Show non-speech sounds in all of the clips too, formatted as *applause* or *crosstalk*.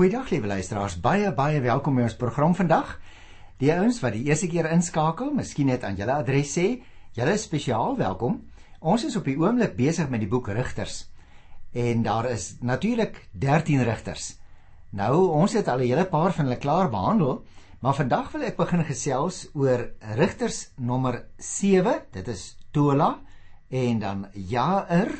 Goeiedag liewe luisteraars, baie baie welkom by ons program vandag. Die ouens wat die eerste keer inskakel, miskien net aan julle adres sê, julle spesiaal welkom. Ons is op die oomblik besig met die boek Rigters. En daar is natuurlik 13 rigters. Nou, ons het al 'n hele paar van hulle klaar behandel, maar vandag wil ek begin gesels oor Rigters nommer 7. Dit is Tola en dan Jair,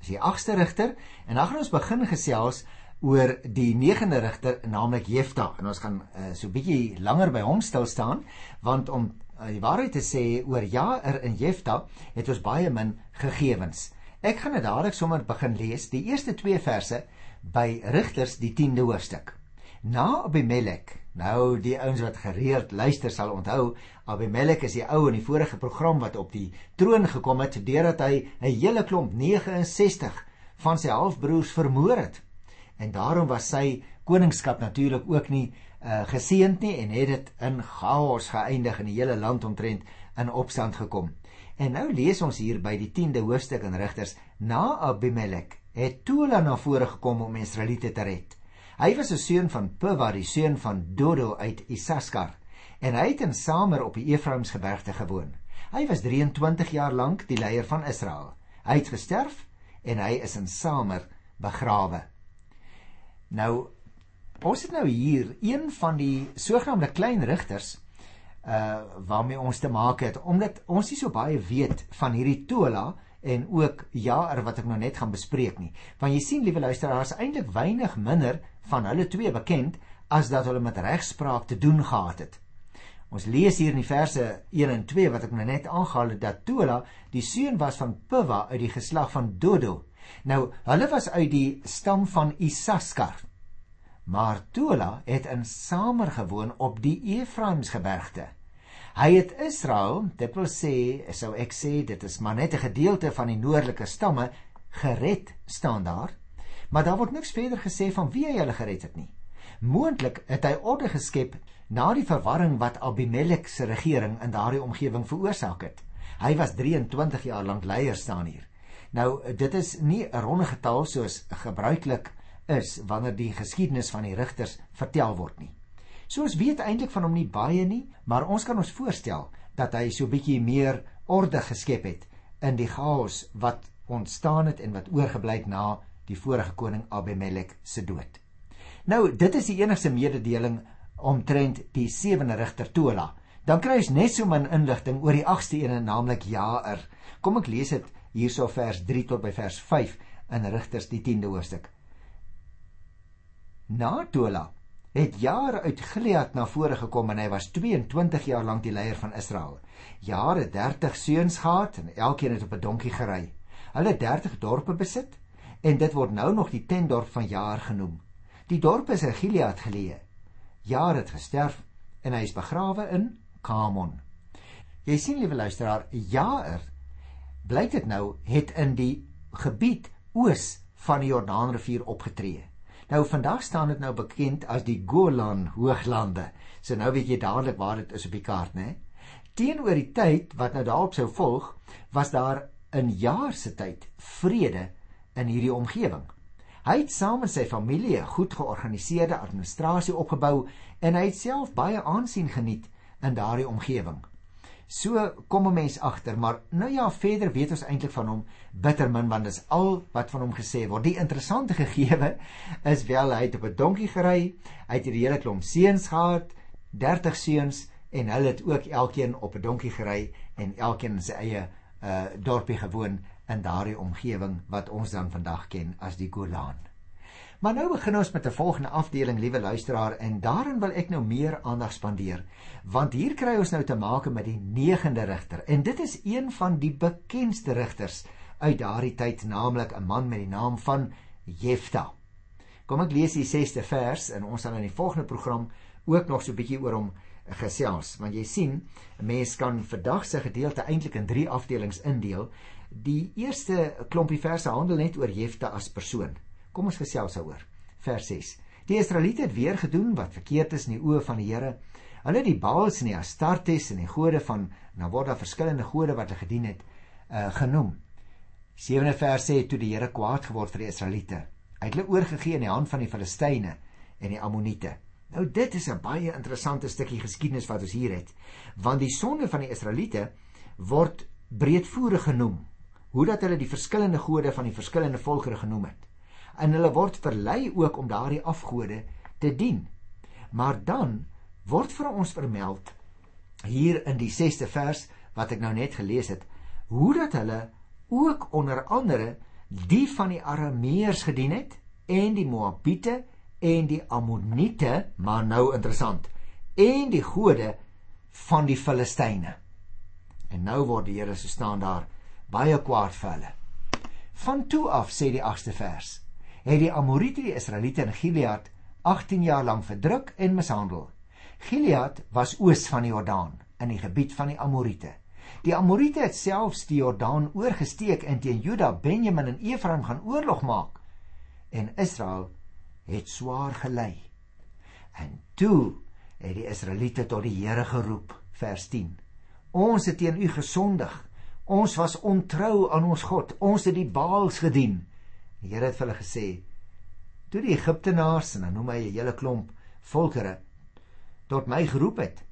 is die 8ste rigter en dan gaan ons begin gesels oor die negende rigter naamlik Jefta en ons gaan uh, so 'n bietjie langer by hom stil staan want om uh, die waarheid te sê oor Jair en Jefta het ons baie min gegevens. Ek gaan dit dadelik sommer begin lees die eerste 2 verse by Rigters die 10de hoofstuk. Na Abimelek. Nou die ouens wat gereeld luister sal onthou, Abimelek is die ou in die vorige program wat op die troon gekom het deurdat hy 'n hele klomp 69 van sy halfbroers vermoor het en daarom was sy koningskap natuurlik ook nie uh, geseënd nie en het dit in chaos geëindig en die hele land omtrent in opstand gekom. En nou lees ons hier by die 10de hoofstuk in Rigters, na Abimelek het Tola na vore gekom om Israeliete te red. Hy was 'n seun van Puva, die seun van Dodo uit Isaskar, en hy het in Samer op die Efraimsgebergte gewoon. Hy was 23 jaar lank die leier van Israel. Hy het gesterf en hy is in Samer begrawe. Nou ons het nou hier een van die sogenaamde klein rigters uh waarmee ons te maak het omdat ons nie so baie weet van hierdie Tola en ook Jaar wat ek nou net gaan bespreek nie. Want jy sien liewe luisteraars eintlik weinig minder van hulle twee bekend as dat hulle met regspraak te doen gehad het. Ons lees hier in die verse 1 en 2 wat ek nou net aangehaal het dat Tola die seun was van Puva uit die geslag van Dodo Nou, hulle was uit die stam van Isaskar. Maar Tola het in Samer gewoon op die Efraimsgebergte. Hy het Israel, dit wil sê, sou ek sê dit is maar net 'n gedeelte van die noordelike stamme gered staan daar. Maar daar word niks verder gesê van wie hy hulle gered het nie. Moontlik het hy orde geskep na die verwarring wat Abimelek se regering in daardie omgewing veroorsaak het. Hy was 23 jaar lank leier staan hier. Nou dit is nie 'n ronde getal soos gebruiklik is wanneer die geskiedenis van die rigters vertel word nie. So ons weet eintlik van hom nie baie nie, maar ons kan ons voorstel dat hy so bietjie meer orde geskep het in die chaos wat ontstaan het en wat oorgebly het na die vorige koning Abimelek se dood. Nou, dit is die enigste mededeling omtrent die sewende rigter Tola. Dan kry ons net so min inligting oor die agste een, naamlik Jair. Kom ek lees dit hierso vers 3 tot by vers 5 in Rigters die 10de hoofstuk. Na Tola het Jaar uit Gilead na vore gekom en hy was 22 jaar lank die leier van Israel. Jaar het 30 seuns gehad en elkeen het op 'n donkie gery. Hulle het 30 dorpe besit en dit word nou nog die tentdorp van Jaar genoem. Die dorp is in Gilead geleë. Jaar het gesterf en hy is begrawe in Kamon. Jy sien liewe luisteraar, Jaar blyk dit nou het in die gebied oos van die Jordaanrivier opgetree. Nou vandag staan dit nou bekend as die Golan Hooglande. So nou weet jy dadelik waar dit is op die kaart, né? Teenoor die tyd wat nou daarop sou volg, was daar in jaar se tyd vrede in hierdie omgewing. Hy het saam met sy familie 'n goed georganiseerde administrasie opgebou en hy het self baie aansien geniet in daardie omgewing. So kom 'n mens agter, maar nou ja, verder weet ons eintlik van hom bitter min want dis al wat van hom gesê word. Die interessante gegewe is wel hy het op 'n donkie gery, hy het 'n hele klomp seuns gehad, 30 seuns en hulle het ook elkeen op 'n donkie gery en elkeen in sy eie uh dorpie gewoon in daardie omgewing wat ons dan vandag ken as die Golan. Maar nou begin ons met 'n volgende afdeling, liewe luisteraar, en daarin wil ek nou meer aandag spandeer, want hier kry ons nou te make met die 9de rigter. En dit is een van die bekendste rigters uit daardie tyd, naamlik 'n man met die naam van Jefta. Kom ek lees die 6ste vers en ons sal in die volgende program ook nog so 'n bietjie oor hom gesels, want jy sien, 'n mens kan vandag se gedeelte eintlik in 3 afdelings indeel. Die eerste klompie verse handel net oor Jefta as persoon. Kom ons gesels daaroor. Vers 6. Die Israeliete het weer gedoen wat verkeerd is in die oë van die Here. Hulle het die Baals en die Astartes en die gode van nou word daar verskillende gode wat hulle gedien het, uh genoem. 7de vers sê toe die Here kwaad geword vir die Israeliete. Hy het hulle oorgegee in die hand van die Filistyne en die Ammoniete. Nou dit is 'n baie interessante stukkie geskiedenis wat ons hier het, want die sonde van die Israeliete word breedvoerig genoem. Hoe dat hulle die verskillende gode van die verskillende volkere genoem het. En hulle word verlei ook om daardie afgode te dien. Maar dan word vir ons vermeld hier in die 6ste vers wat ek nou net gelees het, hoe dat hulle ook onder andere die van die Arameërs gedien het en die Moabiete en die Ammoniete, maar nou interessant, en die gode van die Filistyne. En nou word die Here se staan daar baie kwaad vir hulle. Van toe af sê die 8ste vers, het die Amorite die Israeliete in Gilead 18 jaar lank verdruk en mishandel. Gilead was oos van die Jordaan in die gebied van die Amorite. Die Amorite het selfs die Jordaan oorgesteek en teen Juda, Benjamin en Efraim gaan oorlog maak. En Israel het swaar gelei. En toe het die Israeliete tot die Here geroep, vers 10. Ons het teen u gesondig. Ons was ontrou aan ons God. Ons het die Baals gedien. Die Here het vir hulle gesê: "Toe die Egiptenaars en dan noem hy 'n hele klomp volkere tot my geroep het,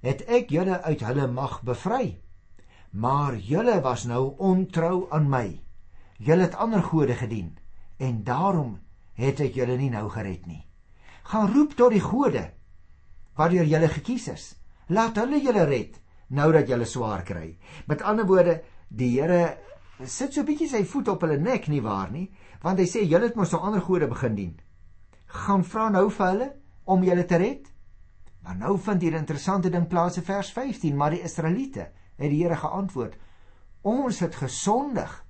het ek julle uit hulle mag bevry. Maar julle was nou ontrou aan my. Julle het ander gode gedien en daarom het ek julle nie nou gered nie. Gaan roep tot die gode waardeur julle gekies is. Laat hulle julle red nou dat julle swaar kry. Met ander woorde, die Here sit so 'n bietjie sy voet op hulle nek nie waar nie, want hy sê julle het mos nou ander gode begin dien. Gaan vra nou vir hulle om julle te red. Maar nou vind hier 'n interessante ding plaas in vers 15, maar die Israeliete het die Here geantwoord: Ons het gesondig.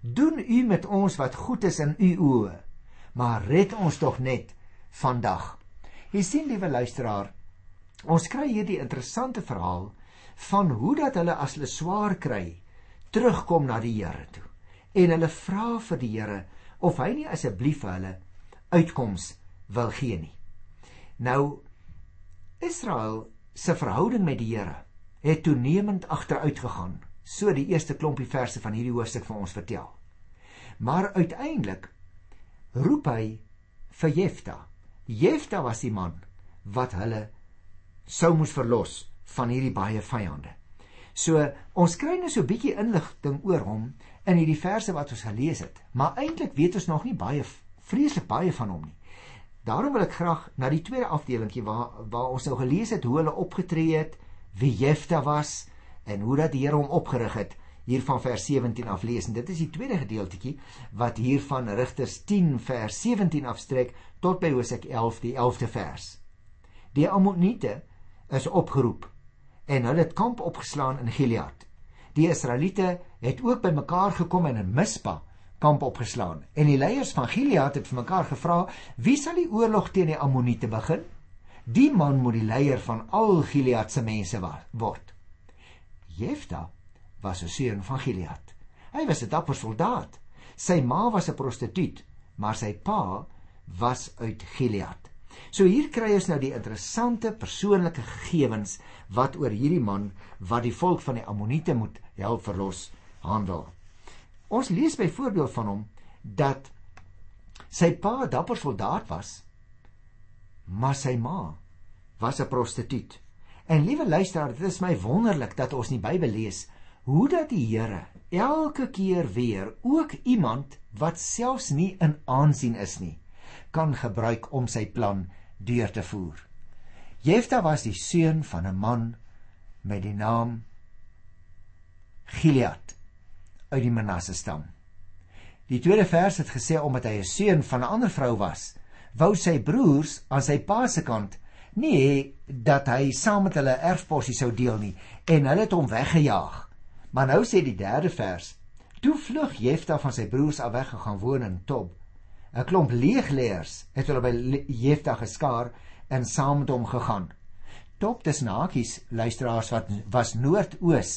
Doen u met ons wat goed is in u oë maar red ons tog net vandag. Jy sien liewe luisteraar, ons kry hier die interessante verhaal van hoe dat hulle as hulle swaar kry, terugkom na die Here toe. En hulle vra vir die Here of hy nie asseblief vir hulle uitkoms wil gee nie. Nou Israel se verhouding met die Here het toenemend agteruit gegaan, so die eerste klompie verse van hierdie hoofstuk vir ons vertel. Maar uiteindelik roep hy vir Jefta. Jefta was die man wat hulle sou moes verlos van hierdie baie vyande. So ons kry nou so 'n bietjie inligting oor hom in hierdie verse wat ons gelees het, maar eintlik weet ons nog nie baie vreeslik baie van hom nie. Daarom wil ek graag na die tweede afdelingkie waar waar ons nou gelees het hoe hulle opgetree het, wie Jefta was en hoe dat die Here hom opgerig het hier van vers 17 af lees en dit is die tweede gedeeltjie wat hier van Rigters 10 vers 17 afstrek tot by Hosea 11 die 11de vers. Die Ammoniete is opgeroep en hulle het kamp opgeslaan in Gilead. Die Israeliete het ook bymekaar gekom en in Mispa kamp opgeslaan en die leiers van Gilead het vir mekaar gevra wie sal die oorlog teen die Ammoniete begin? Die man moet die leier van al Gilead se mense word. Jefta was 'n seun van Gilead. Hy was 'n dapper soldaat. Sy ma was 'n prostituut, maar sy pa was uit Gilead. So hier kry ons nou die interessante persoonlike gegevens wat oor hierdie man wat die volk van die Ammoniete moet help verlos handel. Ons lees byvoorbeeld van hom dat sy pa 'n dapper soldaat was, maar sy ma was 'n prostituut. En liewe luisteraar, dit is my wonderlik dat ons die Bybel lees hoe dat die Here elke keer weer ook iemand wat selfs nie in aansien is nie kan gebruik om sy plan deur te voer. Jefta was die seun van 'n man met die naam Gilead uit die Manasse stam. Die tweede vers het gesê omdat hy 'n seun van 'n ander vrou was, wou sy broers aan sy pa se kant nie hê dat hy saam met hulle erfposie sou deel nie en hulle het hom weggejaag. Maar nou sê die derde vers: Toe vlug Jefta van sy broers af weggegaan woon in Tob. 'n Klomp leegleers het hulle by Jefta geskaar en saam met hom gegaan. Tob dis nakies luisteraars wat was noordoos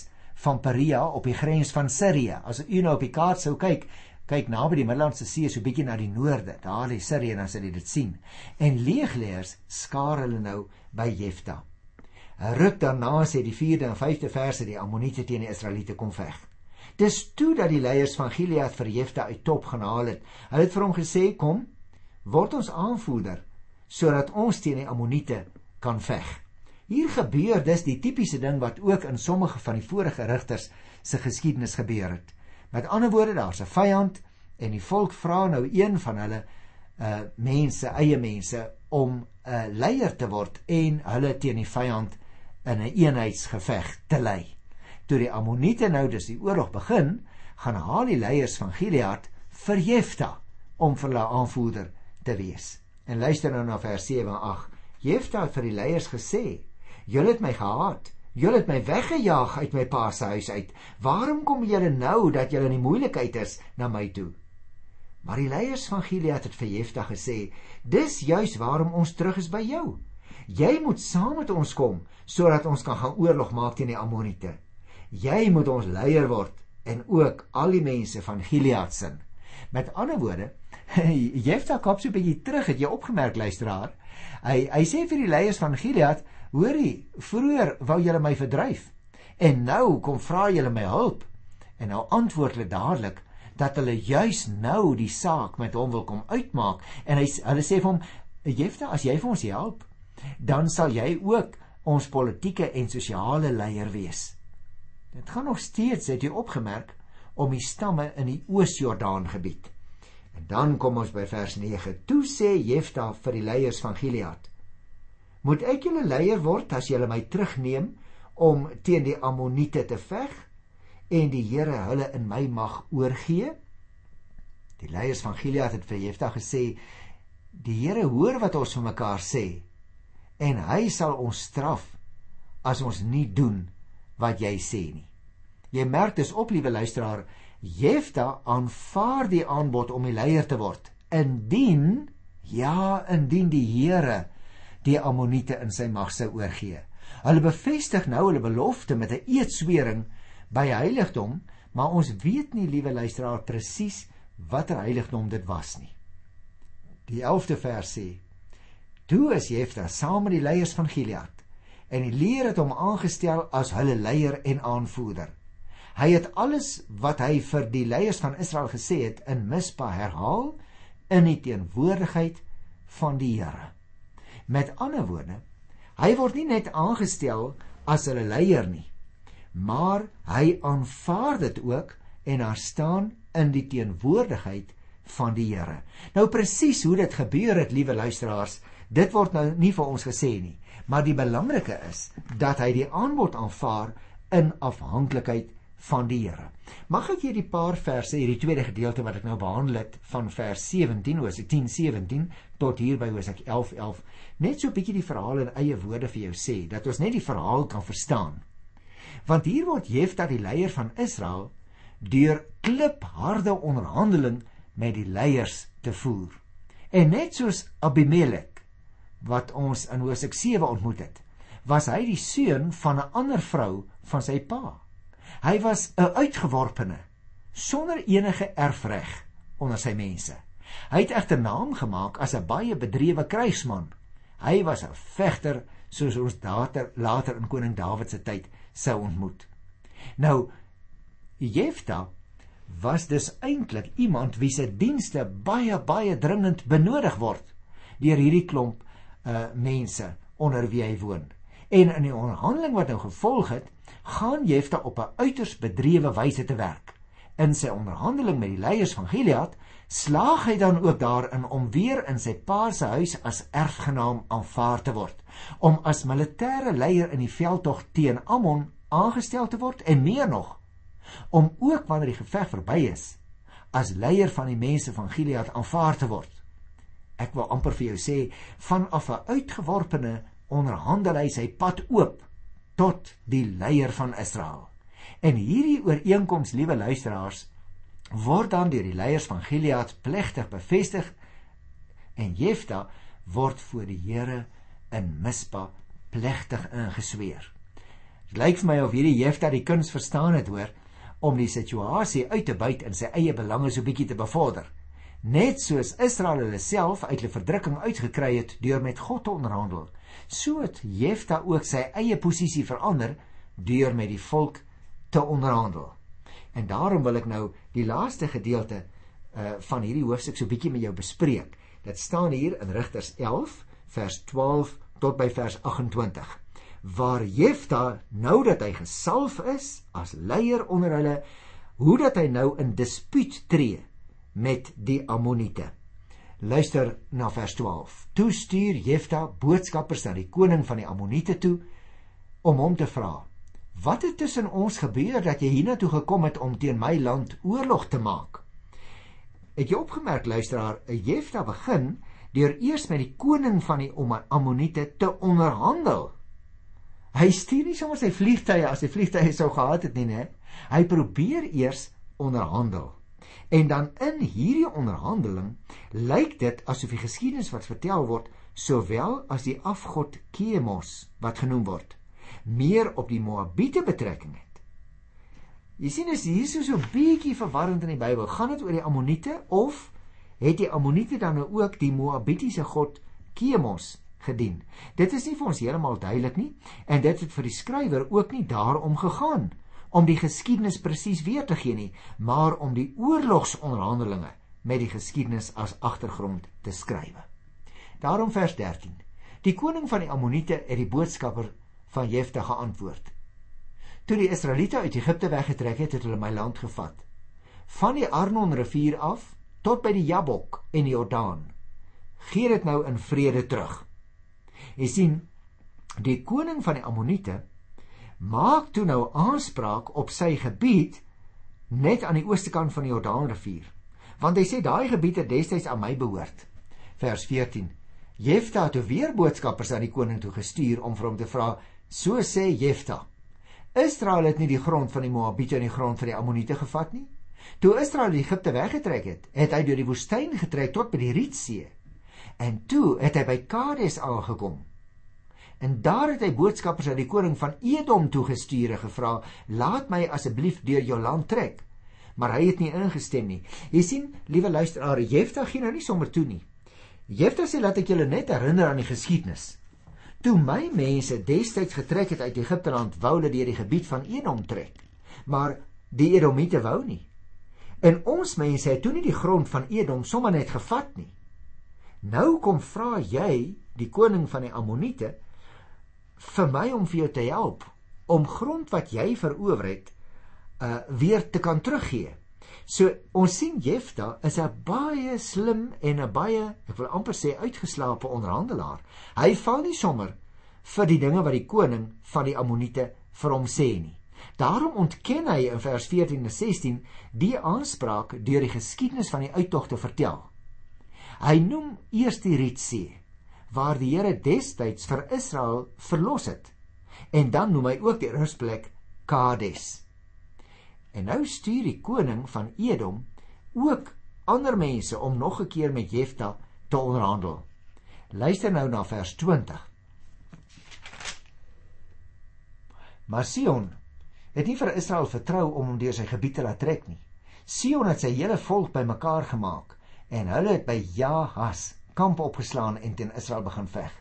van Perea op die grens van Sirië. As u nou op die kaart sou kyk, kyk naby die Middellandse See so bietjie na die noorde. Daar lê Sirië en dan sal jy dit sien. En leegleers skaar hulle nou by Jefta. Ruk daarna sê die 4de en 5de verse die Ammoniete teen die Israeliete kom veg. Dis toe dat die leiers van Gilead vir Jefta uit Top gaan haal het. Hulle het vir hom gesê: "Kom, word ons aanvoerder sodat ons teen die Ammoniete kan veg. Hier gebeur dus die tipiese ding wat ook in sommige van die vorige rigters se geskiedenis gebeur het. Met ander woorde, daar's 'n vyand en die volk vra nou een van hulle uh mense, eie mense om 'n uh, leier te word en hulle teen die vyand in 'n een eenheidsgeveg te lei. Toe die Ammoniete nou dus die oorlog begin, gaan haal die leiers van Gilead vir Jefta om vir hulle aanvoerder te wees. En luister nou na vers 7 en 8. Jefta het vir die leiers gesê: "Julle het my gehaat. Julle het my weggejaag uit my pa se huis uit. Waarom kom julle nou dat julle in die moeilikheid is na my toe?" Maar die leiers van Gilead het vir Jefta gesê: "Dis juis waarom ons terug is by jou. Jy moet saam met ons kom sodat ons kan gaan oorlog maak teen die Ammoniete. Jy moet ons leier word en ook al die mense van Gilead se." Met ander woorde, *laughs* Jefta kop so 'n bietjie terug, het jy opgemerk luisteraar? Hy hy sê vir die leiers van Gilead, hoorie, vroeër wou julle my verdryf en nou kom vra julle my hulp. En nou antwoord hulle dadelik dat hulle juis nou die saak met hom wil kom uitmaak en hy hulle sê vir hom, Jefta, as jy vir ons help, dan sal jy ook ons politieke en sosiale leier wees. Dit gaan nog steeds, het jy opgemerk, om die stamme in die Oos-Jordaan gebied. En dan kom ons by vers 9. Toe sê Jefta vir die leiers van Gilead: Moet ek julle leier word as julle my terugneem om teen die Ammoniete te veg en die Here hulle in my mag oorgee? Die leiers van Gilead het vir Jefta gesê: Die Here hoor wat ons vir mekaar sê en hy sal ons straf as ons nie doen wat jy sê nie. Jy merk dis op, liewe luisteraar, Jefta aanvaar die aanbod om die leier te word. Indien ja, indien die Here die Ammoniete in sy mag sou oorgee. Hulle bevestig nou hulle belofte met 'n eedswering by heiligdom, maar ons weet nie, liewe luisteraar, presies watter heiligdom dit was nie. Die 11de vers sê: Toe is Jefta saam met die leiers van Gilead en die leer het hom aangestel as hulle leier en aanvoerder. Hy het alles wat hy vir die leiers van Israel gesê het in Mispa herhaal in die teenwoordigheid van die Here. Met ander woorde, hy word nie net aangestel as hulle leier nie, maar hy aanvaar dit ook en daar staan in die teenwoordigheid van die Here. Nou presies hoe dit gebeur het, liewe luisteraars, dit word nou nie vir ons gesê nie, maar die belangrike is dat hy die aanbod aanvaar in afhanklikheid van die Here. Mag ek hierdie paar verse, hierdie tweede gedeelte wat ek nou behandel het van vers 17 Hosea 10:17 tot hier by Hosea 11:11 11, net so 'n bietjie die verhaal in eie woorde vir jou sê dat ons net die verhaal kan verstaan. Want hier word Jefta die leier van Israel deur klipharde onderhandeling met die leiers te voer. En net soos Abimelek wat ons in Hosea 7 ontmoet het, was hy die seun van 'n ander vrou van sy pa. Hy was 'n uitgeworpene sonder enige erfreg onder sy mense. Hy het egter naam gemaak as 'n baie bedrewe krygsman. Hy was 'n vegter soos ons later later in koning Dawid se tyd sou ontmoet. Nou Jefta was dus eintlik iemand wie se dienste baie baie dringend benodig word deur hierdie klomp uh mense onder wie hy woon. En in die onderhandeling wat nou gevolg het, gaan Jefta op 'n uiters bedrewe wyse te werk. In sy onderhandeling met die leiers van Gilead, slaag hy dan ook daarin om weer in sy pa se huis as erfgenaam aanvaar te word, om as militêre leier in die veldtog teen Ammon aangestel te word en meer nog, om ook wanneer die geveg verby is, as leier van die mense van Gilead aanvaar te word. Ek wil amper vir jou sê, vanaf 'n uitgeworpene onderhandel hy sy pad oop tot die leier van Israel. En hierdie ooreenkoms, liewe luisteraars, word dan deur die leiers van Gilead plegtig bevestig en Jefta word voor die Here in Mispa plegtig ingesweer. Dit lyk vir my of hierdie Jefta die kuns verstaan het hoor om die situasie uit te buit in sy eie belange so bietjie te bevorder. Net soos Israel hulle self uit hulle verdrukking uitgekry het deur met God te onderhandel, so het Jefta ook sy eie posisie verander deur met die volk te onderhandel. En daarom wil ek nou die laaste gedeelte uh van hierdie hoofstuk so bietjie met jou bespreek. Dit staan hier in Rigters 11 vers 12 tot by vers 28 waar Jefta nou dat hy gesalf is as leier onder hulle hoe dat hy nou in dispuut tree met die Ammoniete. Luister na vers 12. Toe stuur Jefta boodskappers na die koning van die Ammoniete toe om hom te vra: "Wat het tussen ons gebeur dat jy hiernatoe gekom het om teen my land oorlog te maak?" Het jy opgemerk luisteraar, Jefta begin deur eers met die koning van die Ammoniete te onderhandel. Hy stuur nie sommer sy vliegtye as hy vliegtye sou gehad het nie, né? Hy probeer eers onderhandel. En dan in hierdie onderhandeling lyk dit asof die geskiedenis wat vertel word, sowel as die afgod Kemos wat genoem word, meer op die Moabiete betrekking het. Jy sien as hier so so 'n bietjie verwarrend in die Bybel, gaan dit oor die Ammoniete of het die Ammoniete dan nou ook die Moabitiese god Kemos gedien? Dit is nie vir ons heeltemal duidelik nie en dit het vir die skrywer ook nie daarom gegaan om die geskiedenis presies weer te gee nie, maar om die oorlogsonderhandelinge met die geskiedenis as agtergrond te skryf. Daarom vers 13. Die koning van die Ammoniete het die boodskapper van Jefte geantwoord: Toe die Israeliete uit Egipte weggetrek het, het hulle my land gevat. Van die Arnon rivier af tot by die Jabok en die Jordaan. Gee dit nou in vrede terug. Jy sien, die koning van die Ammoniete maak toe nou aanspraak op sy gebied net aan die ooste kant van die Jordaanrivier. Want hy sê daai gebied het destyds aan my behoort. Vers 14. Jefta het weer boodskappers aan die koning toe gestuur om vir hom te vra: "So sê Jefta: Israel het nie die grond van die Moabiete en die grond van die Ammoniete gevat nie. Toe Israel Egipte weggetrek het, het hy deur die woestyn getrek tot by die Rietsee. En toe het hy by Kades aangekom En daar het hy boodskappers aan die koning van Edom toegestuur en gevra: "Laat my asseblief deur jou land trek." Maar hy het nie ingestem nie. Jy sien, liewe luisteraar, Jefta gee nou nie sommer toe nie. Jefta sê laat ek julle net herinner aan die geskiedenis. Toe my mense destyds getrek het uit Egipte land, wou hulle deur die gebied van Edom trek. Maar die Edomiete wou nie. En ons mense het toe nie die grond van Edom sommer net gevat nie. Nou kom vra jy die koning van die Ammoniete vir my om vir jou te help om grond wat jy verower het uh weer te kan teruggee. So ons sien Jefta is 'n baie slim en 'n baie ek wil amper sê uitgeslaapte onderhandelaar. Hy val nie sommer vir die dinge wat die koning van die Ammoniete vir hom sê nie. Daarom ontken hy in vers 14 en 16 die aanspraak deur die geskiedenis van die uittog te vertel. Hy noem eers die Rietsee waar die Here destyds vir Israel verlos het. En dan noem hy ook die rusplek Kades. En nou stuur die koning van Edom ook ander mense om nog 'n keer met Jefta te onderhandel. Luister nou na vers 20. Maar Sion het nie vir Israel vertrou om hom deur sy gebied te laat trek nie. Sion het sy hele volk bymekaar gemaak en hulle het by Jahas kamp opgeslaan en teen Israel begin veg.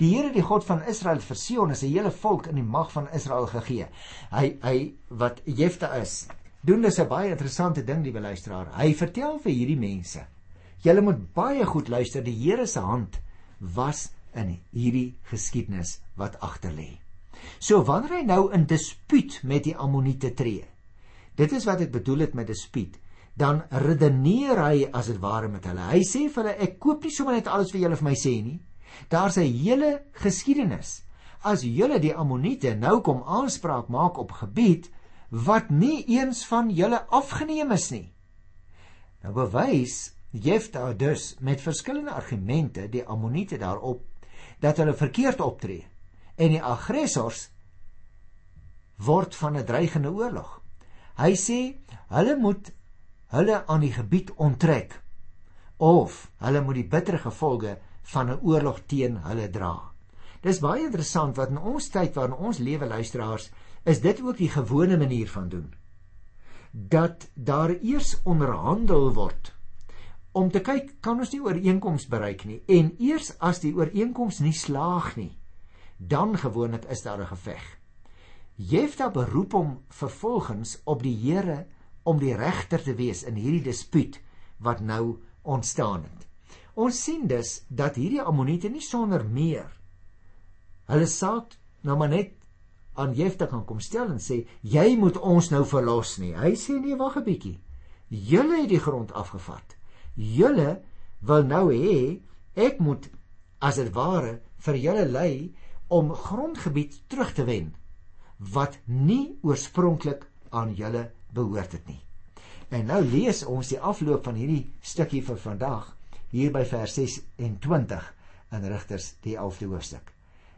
Die Here, die God van Israel, vir Sion is 'n hele volk in die mag van Israel gegee. Hy hy wat Jefta is. Doen dis 'n baie interessante ding, liewe luisteraar. Hy vertel vir hierdie mense: "Julle moet baie goed luister, die Here se hand was in hierdie geskiedenis wat agter lê." So wanneer hy nou in dispuut met die Ammoniete tree. Dit is wat ek bedoel het met dispuut dan redeneer hy as dit ware met hulle. Hy sê vir hulle ek koop nie sommer net alles wat julle vir my sê nie. Daar's 'n hele geskiedenis. As julle die Ammoniete nou kom aanspraak maak op gebied wat nie eens van julle afgeneem is nie. Nou bewys Jefta dus met verskillende argumente die Ammoniete daarop dat hulle verkeerd optree en die aggressors word van 'n dreigende oorlog. Hy sê hulle moet hulle aan die gebied onttrek of hulle moet die bittere gevolge van 'n oorlog teen hulle dra. Dis baie interessant wat in ons tyd waarin ons lewe luisteraars is dit ook die gewone manier van doen. Dat daar eers onderhandel word om te kyk kan ons nie ooreenkoms bereik nie en eers as die ooreenkoms nie slaag nie dan gewoonlik is daar 'n geveg. Jefta beroep hom vervolgens op die Here om die regter te wees in hierdie dispuut wat nou ontstaan het. Ons sien dus dat hierdie Ammoniete nie sonder meer hulle saak nou maar net aan Jefta kan kom stel en sê jy moet ons nou verlos nie. Hy sê nee, wag 'n bietjie. Julle het die grond afgevat. Julle wil nou hê ek moet as dit ware vir julle lei om grondgebied terug te wen wat nie oorspronklik aan julle behoort het nie. En nou lees ons die afloop van hierdie stukkie vir vandag hier by vers 26 in Rigters die 11de hoofstuk.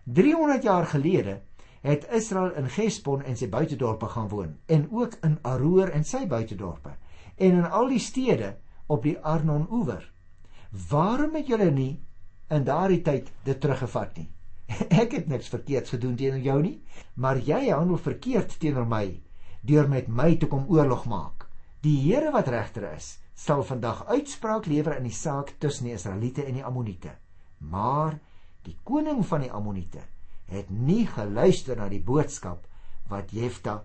300 jaar gelede het Israel in Gesbon en sy buitedorpe gaan woon en ook in Aroer en sy buitedorpe en in al die stede op die Arnon-oewer. Waarom het julle nie in daardie tyd dit teruggevat nie? *laughs* Ek het niks verkeerds gedoen teenoor jou nie, maar jy handel verkeerd teenoor my deur met my te kom oorlog maak. Die Here wat regter is, sal vandag uitspraak lewer in die saak tussen die Israeliete en die Ammoniete. Maar die koning van die Ammoniete het nie geluister na die boodskap wat Jefta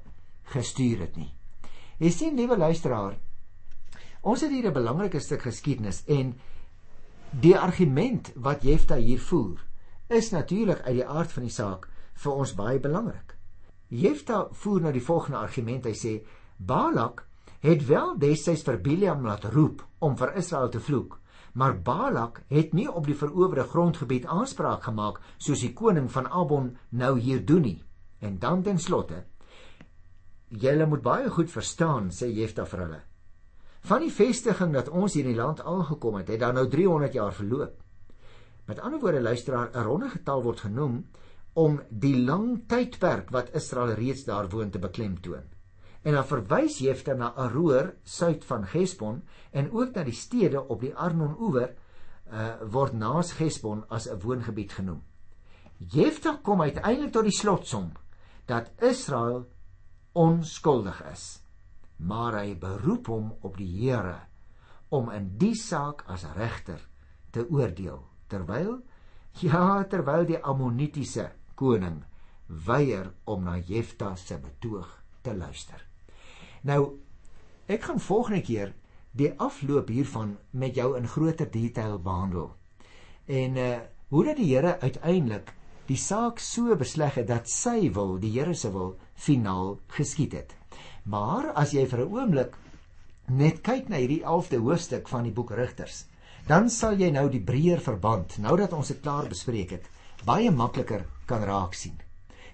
gestuur het nie. Jy sien, liewe luisteraar, ons het hier 'n belangrike stuk geskiedenis en die argument wat Jefta hier voer, is natuurlik uit die aard van die saak vir ons baie belangrik. Jefta voer nou die volgende argument. Hy sê Balak het wel destyds vir Biliam laat roep om vir Israel te vloek, maar Balak het nie op die verowerde grondgebied aanspraak gemaak soos die koning van Abon nou hier doen nie. En dan ten slotte Julle moet baie goed verstaan, sê Jefta vir hulle. Van die vestiging dat ons hier in die land aangekom het, het dan nou 300 jaar verloop. Met ander woorde luisteraar, 'n ronde getal word genoem om die lang tydperk wat Israel reeds daar woon te beklemtoon. En dan verwys Jefta na Aroer suid van Gesbon en ook na die stede op die Arnon-oewer uh, word naas Gesbon as 'n woongebied genoem. Jefta kom uiteindelik tot die slotsom dat Israel onskuldig is, maar hy beroep hom op die Here om in die saak as regter te oordeel terwyl *laughs* ja terwyl die ammonitiese koning weier om na Jefta se betoog te luister. Nou ek gaan volgende keer die afloop hiervan met jou in groter detail behandel. En uh hoe dat die Here uiteindelik die saak so besleg het dat sy wil, die Here se wil, finaal geskied het. Maar as jy vir 'n oomblik net kyk na hierdie 11de hoofstuk van die boek Rigters, dan sal jy nou die breër verband, nou dat ons dit klaar bespreek het, baie makliker kan raak sien.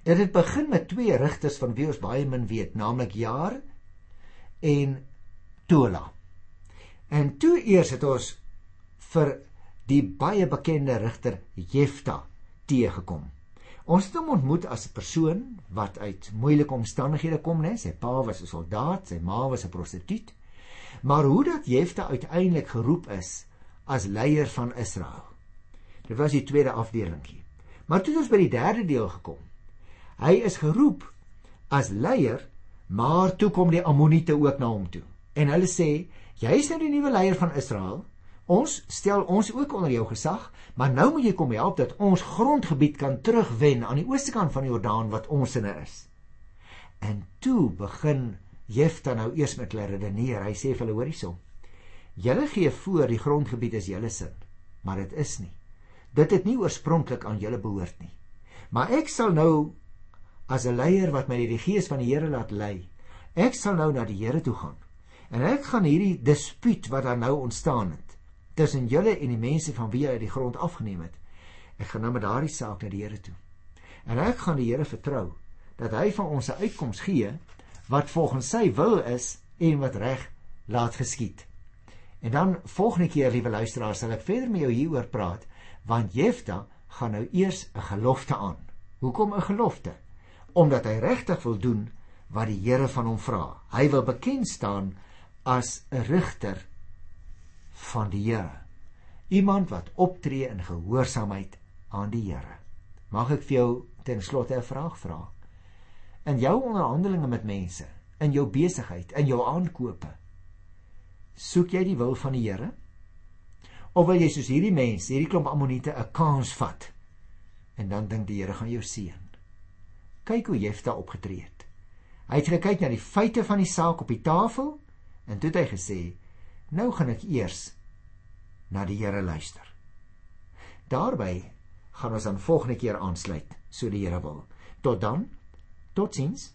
Dit het begin met twee rigters van wie ons baie min weet, naamlik Jaar en Tola. En toe eers het ons vir die baie bekende rigter Jefta teëgekom. Ons het hom ontmoet as 'n persoon wat uit moeilike omstandighede kom, né? Sy pa was 'n soldaat, sy ma was 'n prostituut. Maar hoe dat Jefta uiteindelik geroep is as leier van Israel. Dit was die tweede afdelingkie. Maar toe ons by die derde deel gekom. Hy is geroep as leier, maar toe kom die Ammoniete ook na hom toe. En hulle sê, jy is nou die nuwe leier van Israel. Ons stel ons ook onder jou gesag, maar nou moet jy kom help dat ons grondgebied kan terugwen aan die ooste kant van die Jordaan wat ons inne is. En toe begin Jefta nou eers met hulle redeneer. Hy sê vir hulle hoor hierson. Julle gee voor die grondgebied is julle sin, maar dit is nie. Dit het nie oorspronklik aan julle behoort nie. Maar ek sal nou as 'n leier wat my die gees van die Here laat lei, ek sal nou na die Here toe gaan. En ek gaan hierdie dispuut wat daar nou ontstaan het tussen julle en die mense van wie jy die grond afgeneem het. Ek gaan nou met daardie saak na die Here toe. En ek gaan die Here vertrou dat hy van ons 'n uitkoms gee wat volgens sy wil is en wat reg laat geskied. En dan volgende keer, liewe luisteraars, sal ek verder met jou hieroor praat, want Jefta gaan nou eers 'n gelofte aan. Hoekom 'n gelofte? Omdat hy regtig wil doen wat die Here van hom vra. Hy wil bekend staan as 'n rigter van die Here. Iemand wat optree in gehoorsaamheid aan die Here. Mag ek vir jou ten slotte 'n vraag vra? In jou onderhandelinge met mense, in jou besigheid, in jou aankope, soek jy die wil van die Here? Of wil jy soos hierdie mense, hierdie klomp ammoniete 'n kans vat en dan dink die Here gaan jou seën? Kyk hoe Jefta opgetree het. Hy het gekyk na die feite van die saak op die tafel en toe het hy gesê: "Nou gaan ek eers na die Here luister. Daarby gaan ons dan volgende keer aansluit, so die Here wil. Tot dan. Totsiens.